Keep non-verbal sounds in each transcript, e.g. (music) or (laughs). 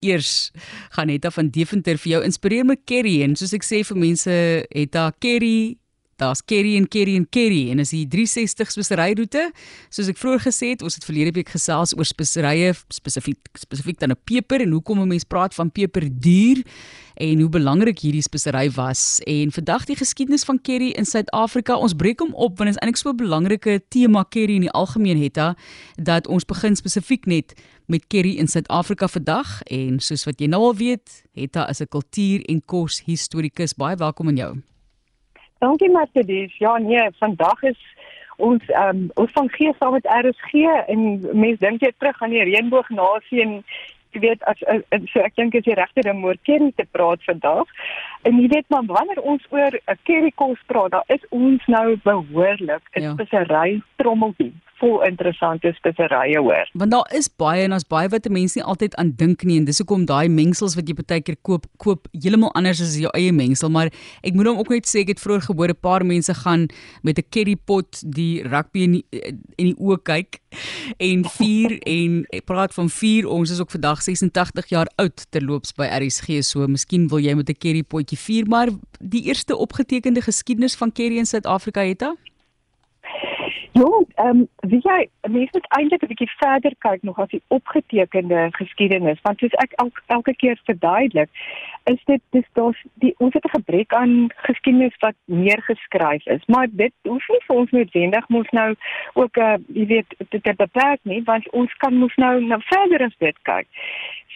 Eers gaan Hetta van Deventer vir jou inspireer met curry en soos ek sê vir mense Hetta curry Daar's curry en curry en curry en is die 360 speseryroete. Soos ek vroeër gesê het, ons het verlede week gesels oor speserye spesifiek spesifiek dan 'n peper en hoekom 'n mens praat van peper duur en hoe belangrik hierdie spesery was. En vandag die geskiedenis van curry in Suid-Afrika. Ons breek hom op want dit is eintlik so 'n belangrike tema curry in die algemeen het dat ons begin spesifiek net met curry in Suid-Afrika vandag en soos wat jy nou al weet, Hetta is 'n kultuur en kos historikus. Baie welkom aan jou. Dankie Mercedes. Ja nee, vandag is ons um, ons van gee saam met RSG en mense dink jy terug aan die reënboognasie en jy weet as, as, as so ek dink is die regte ding oor curry te praat vandag. En jy weet maar wanneer ons oor 'n curry kos praat, dan is ons nou behoorlik 'n ja. spesery trommeltjie vol interessante speserye hoor. Want daar is baie en daar's baie wat mense nie altyd aan dink nie en dis hoekom daai mengsels wat jy baie keer koop koop heeltemal anders as jou eie mengsel, maar ek moet hom ook net sê ek het vroeër gebore paar mense gaan met 'n curry pot die rugby in die, in die oë kyk en 4 (laughs) en ek praat van 4 ons is ook vandag 86 jaar oud terloops by RSG so miskien wil jy met 'n curry potjie 4 maar die eerste opgetekende geskiedenis van curry in Suid-Afrika het hy Ja, ehm um, wie jy mense moet eintlik 'n bietjie verder kyk nog as die opgetekende geskiedenis want soos ek elke, elke keer verduidelik is dit dis daar's die ons het 'n gebrek aan geskiedenis wat meer geskryf is maar dit hoef nie vir ons noodwendig mos nou ook 'n uh, eh, jy weet dit te beperk nie want ons kan mos nou nou verder as dit kyk.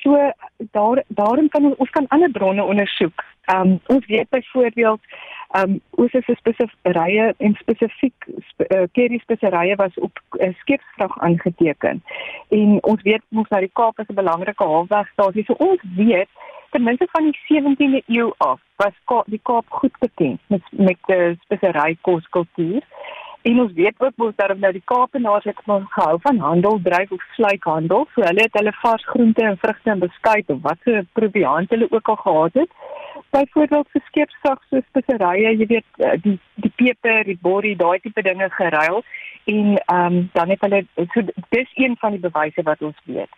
So daar daarom kan ons, ons kan ander bronne ondersoek. Ehm um, ons weet byvoorbeeld Um ons is spesifieke en spesifiek spe, uh, curry speserye was op uh, skeepsvrag aangeteken. En ons weet mos dat die Kaap is 'n belangrike halfwegstasie. So ons weet ten minste van die 17de eeu af was Ka die Kaap goed bekend met met uh, spesery koskultuur. En ons weet ook mos dat nou die Kaapenaars het maar gehou van handel, dryf of sluikhandel. So hulle het hulle vars groente en vrugte en beskuit of wat se proviant hulle ook al gehad het byvoorbeeld vir skeepsvrag so speserye, jy weet eh, die die peper, die borrie, daai tipe dinge geruil en ehm um, dan het hulle so dis een van die bewyse wat ons weet.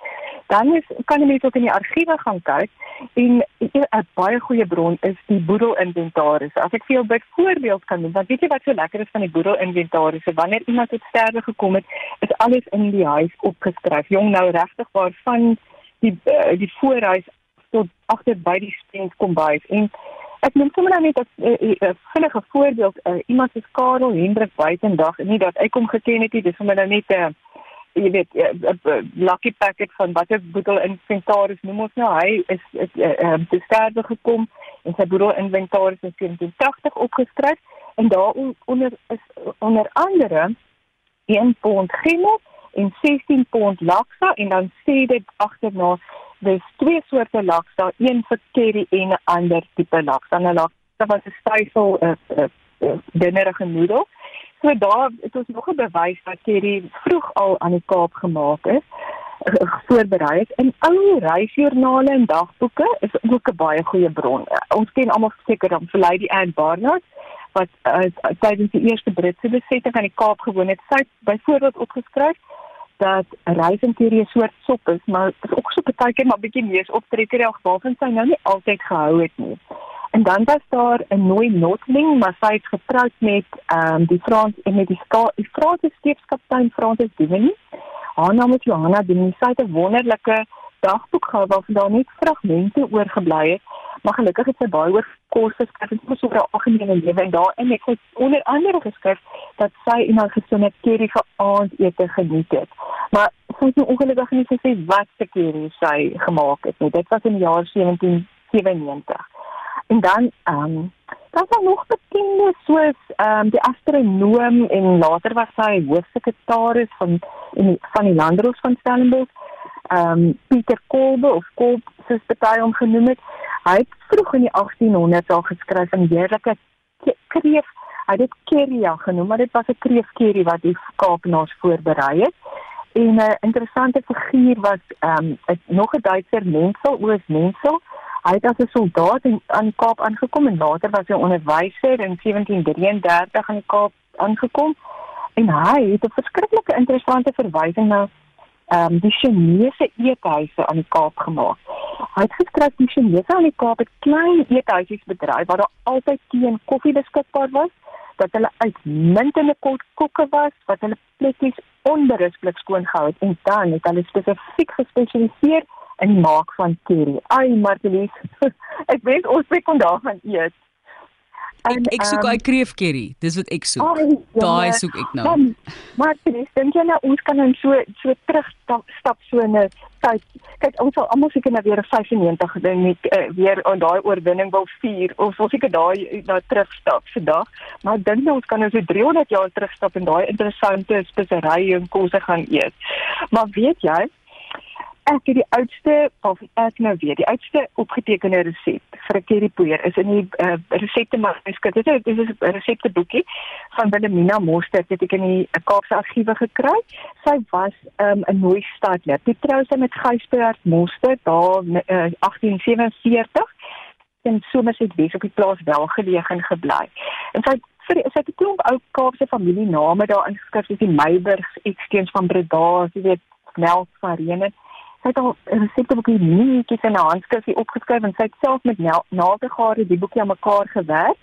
Dan is kan jy net ook in die argiewe gaan kyk en 'n baie goeie bron is die boedelinventaris. As ek vir jou byvoorbeeld kan noem, dan weet jy wat so lekker is van die boedelinventaris. Wanneer iemand tot sterwe gekom het, is alles in die huis opgeskryf. Jong nou regtig waarvan die uh, die voorhuis tot agter by die steens kom by en ek noem sommer nou net 'n uh, uh, uh, vinnige voorbeeld uh, iemand soos Karel Hendrik Buitendag nie dat hy kom geken het nie dis sommer nou net 'n uh, jy weet 'n uh, uh, uh, lucky packet van watter boedel inventaris noem ons nou. Hy is is uh, te sterwe gekom en sy boedel inventaris in 1780 opgeskryf. En daar onder is onder andere 1 pond gimmel en 16 pond laksa en dan sê dit agterna dis twee soorte laks, daar een vir curry en 'n ander tipe laks. Dan 'n laks wat 'n styfel 'n dinnerige noedel. So daar het ons nog 'n bewys dat curry vroeg al aan die Kaap gemaak is voorberei is in ou reisjoernale en dagboeke is ook 'n baie goeie bron. Ons ken almal seker dan vir Lady Anne Barnard wat uh, tydens die eerste Britse besetting aan die Kaap gewoon het. Sy byvoorbeeld opgeskryf dat reisinterie 'n soort sop is, maar dit is ook so baie keer maar bietjie meer optrekker in geval van sy nou nie altyd gehou het nie. En dan was daar 'n nooi notling, maar sy het getroud met ehm um, die Frans en met die, die Franse skeepskaptein Francis Dumini. Haar naam is Johanna Dumini. Sy het 'n wonderlike dagboek gehou waarvan daar net fragmente oorgebly het maar gelukkig het sy baie oor kos geskryf en so oor haar algemene lewe en daarin het sy onder andere geskryf dat sy in haar gesonde curry vir aandete geniet het. Maar sy het ongelukkig nie gesê wat se curry sy gemaak het nie. Dit was in die jaar 1797. En dan ehm um, dan was nog bekende soos ehm um, die astronoom en later was sy hoofsekretaris van in van die landdros van Stellenbosch. Ehm um, Pieter Kolbe of Kolb soos party hom genoem het. Hy het vroeg in die 1800s al geskryf van heerlike kreef. Hy het dit keria genoem, maar dit was 'n kreefkerie wat die Kaapenaars voorberei het. En 'n interessante figuur was ehm um, nog 'n Duitser Menzel, Oos Menzel. Hy het as 'n soldaat in aan Kaap aangekom en later was hy onderwyser in 1733 aan die Kaap aangekom. En hy het 'n verskriklike interessante verwysing na um, die Chinese eethuise aan die Kaap gemaak. Hy het geskryf die Chinese aan die Kaap het klein eethuisies bedryf waar daar altyd tee en koffie beskikbaar was dat hulle uitmuntende kokke was wat hulle plekkies onberusblik skoon gehou het en dan het hulle spesifiek gespesialiseer in die maak van curry. Ai Martelies, (laughs) ek weet ons moet vandag gaan eet. En, ek ek soek um, kreef curry. Dis wat ek soek. Daai soek ek nou. Maar dis dink jy nou ons kan dan so so terug stap so 'n tyd. Kyk, ons sal almal seker nou weer 95 ding net uh, weer aan daai oorwinning wil vier of ons seker daai nou terugstap vandag. Maar ek dink nou ons kan nou so 300 jaar terugstap en daai interessante speserye en kosse gaan eet. Maar weet jy, ek het die oudste of ek nou weet die oudste opgetekende resep vir 'n currypoeier is in die uh, resepte manuskrip. Dit is 'n resepteboekie van Wilhelmina Moster wat ek in die Kaapse argiewe gekry. Sy was um, 'n um, mooi stadler. Die trou sy met Gysbert Moster daar uh, 1847 en somers het wees op die plaas welgeleë en gebly. En sy vir sy het 'n klomp ou Kaapse familiename daar ingeskryf soos die Meyburgs, Eksteens van Breda, jy weet Melk van Renen sy het al 'n resepteboekie netjies in 'n handskrifie opgeskryf en sy het self met nagegare die boekie aan mekaar gewerk.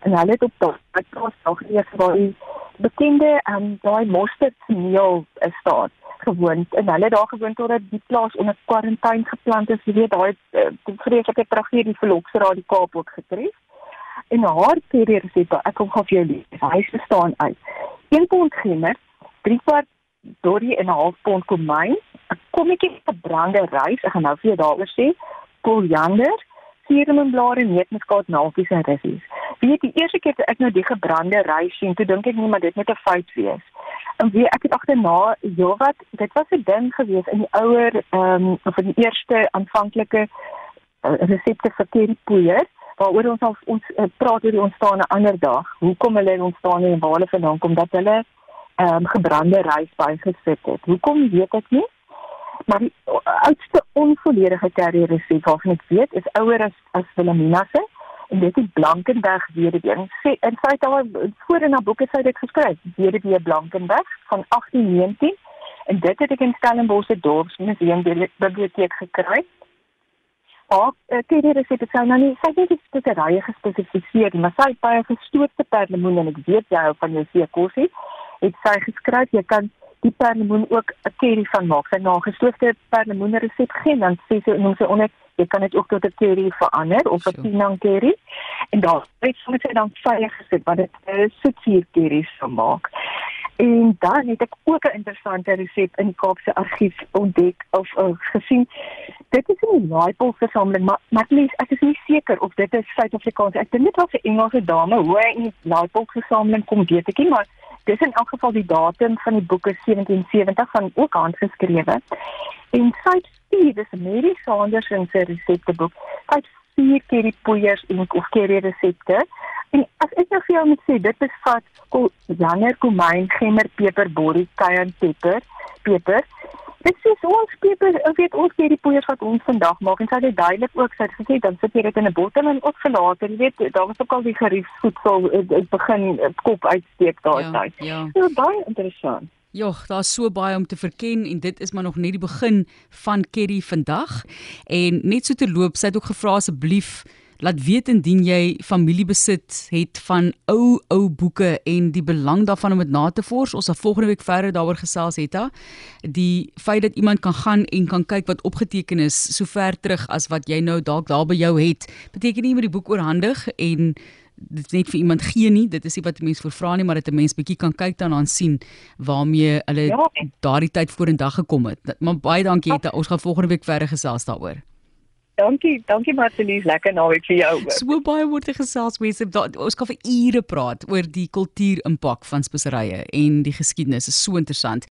En hulle het op daai plaas nog eers waar die bekende um, daai mosterdmeel staan gewoond. En hulle daar gewoond totdat die plaas onder kwarantyne geplant is. Jy weet daai uh, vreeslike tragedie vir Loksera die Kaap ook getref. En haar serie resepte ek kom gou vir jou lees. Hy staan uit. 1 pond gemmer 3 kwart dorie en 'n half pond komyn 'n kommetjie gebrande rys, ek gaan nou vir jou daaroor sê, koriander, suurlemoenblare, neutmuskaat, naaltjies en russies. Weet jy, die eerste keer toe ek nou die gebrande rys sien, toe dink ek nie maar dit moet 'n fout wees. En wie ek het agterna, ja wat, dit was 'n ding gewees in die ouer ehm um, of in die eerste aanvanklike uh, resepte vir currypoeier waaroor ons al ons uh, praat oor die ontstaan 'n ander dag. Hoekom hulle ontstaan en waar hulle vandaan kom dat hulle ehm um, gebrande rys bygesit het. Hoekom weet ek nie? Maar die oudste onvolledige curry resep waarvan ek weet is ouer as as Wilhelmina se en dit is Blankenberg weduwee. Sê in feite al voor in haar boeke sou dit geskryf, weduwee Blankenberg van 1819 en dit het ek in Stellenbosch se dorpsmuseum biblioteek gekry. Ook uh, die resep het sy nou nie sy het dit spesiaal gespesifiseer, maar sy het baie gestoorde perlemoen en ek weet jy hou van jou seekossie. Het sy geskryf jy kan die perlemoen ook 'n curry van maak. Sy nagestoofde perlemoen resep gee dan sê sy noem sy onder jy kan dit ook tot 'n curry verander of 'n sure. pinang curry. En daar het sy dan veilig gesit wat dit 'n soetsuur curry sou maak. En dan het ek ook 'n interessante resep in die Kaapse argief ontdek of uh, gesien. Dit is 'n laaipel versameling, maar maar lees, ek is nie seker of dit is Suid-Afrikaans. Ek dink dit was 'n Engelse dame hoe hy in die laaipel versameling kom, weet ek nie, maar dis in elk geval die datum van die boek is 1770 van ook handgeskrewe. En sy stuur dis Mary Saunders se resepteboek. Sy vier keer die poeiers en of keer die resepte. En as ek nou vir jou moet sê, dit bevat janger komyn, gemmer, peper, borrie, cayenne pepper, peper Dit is ons peper, weet ons hier die poeiers wat ons vandag maak en sy het duidelik ook sy het gesê dan sit jy dit in 'n bottel en ook verlaat en weet daar was ook al die geriefvoedsel dit begin kop uitsteek daai ja, tyd. Ja. So baie interessant. Jogg, daar's so baie om te verken en dit is maar nog net die begin van Kerry vandag. En net so te loop, sy het ook gevra asseblief laat weet indien jy familiebesit het van ou ou boeke en die belang daarvan om dit na te vors. Ons sal volgende week verder daaroor gesels het. Die feit dat iemand kan gaan en kan kyk wat opgeteken is so ver terug as wat jy nou dalk daar by jou het, beteken nie jy moet die boek oorhandig en dit net vir iemand gee nie. Dit is nie wat mense voorvra nie, maar dat 'n mens bietjie kan kyk dan aan sien waarmee hulle ja. daardie tyd vorendag gekom het. Maar baie dankie, Etta. Ons gaan volgende week verder gesels daaroor. Dankie, dankie Martelies, lekker naweek vir jou. So baie word gesels mense, ons kan vir ure praat oor die kultuur impak van speserye en die geskiedenis is so interessant.